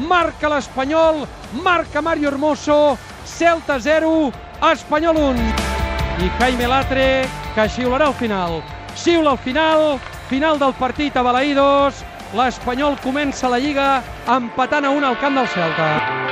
marca l'Espanyol, marca Mario Hermoso, Celta 0, Espanyol 1. I Jaime Latre, que xiularà al final. Xiula al final, final del partit a Balaïdos, l'Espanyol comença la Lliga empatant a un al camp del Celta.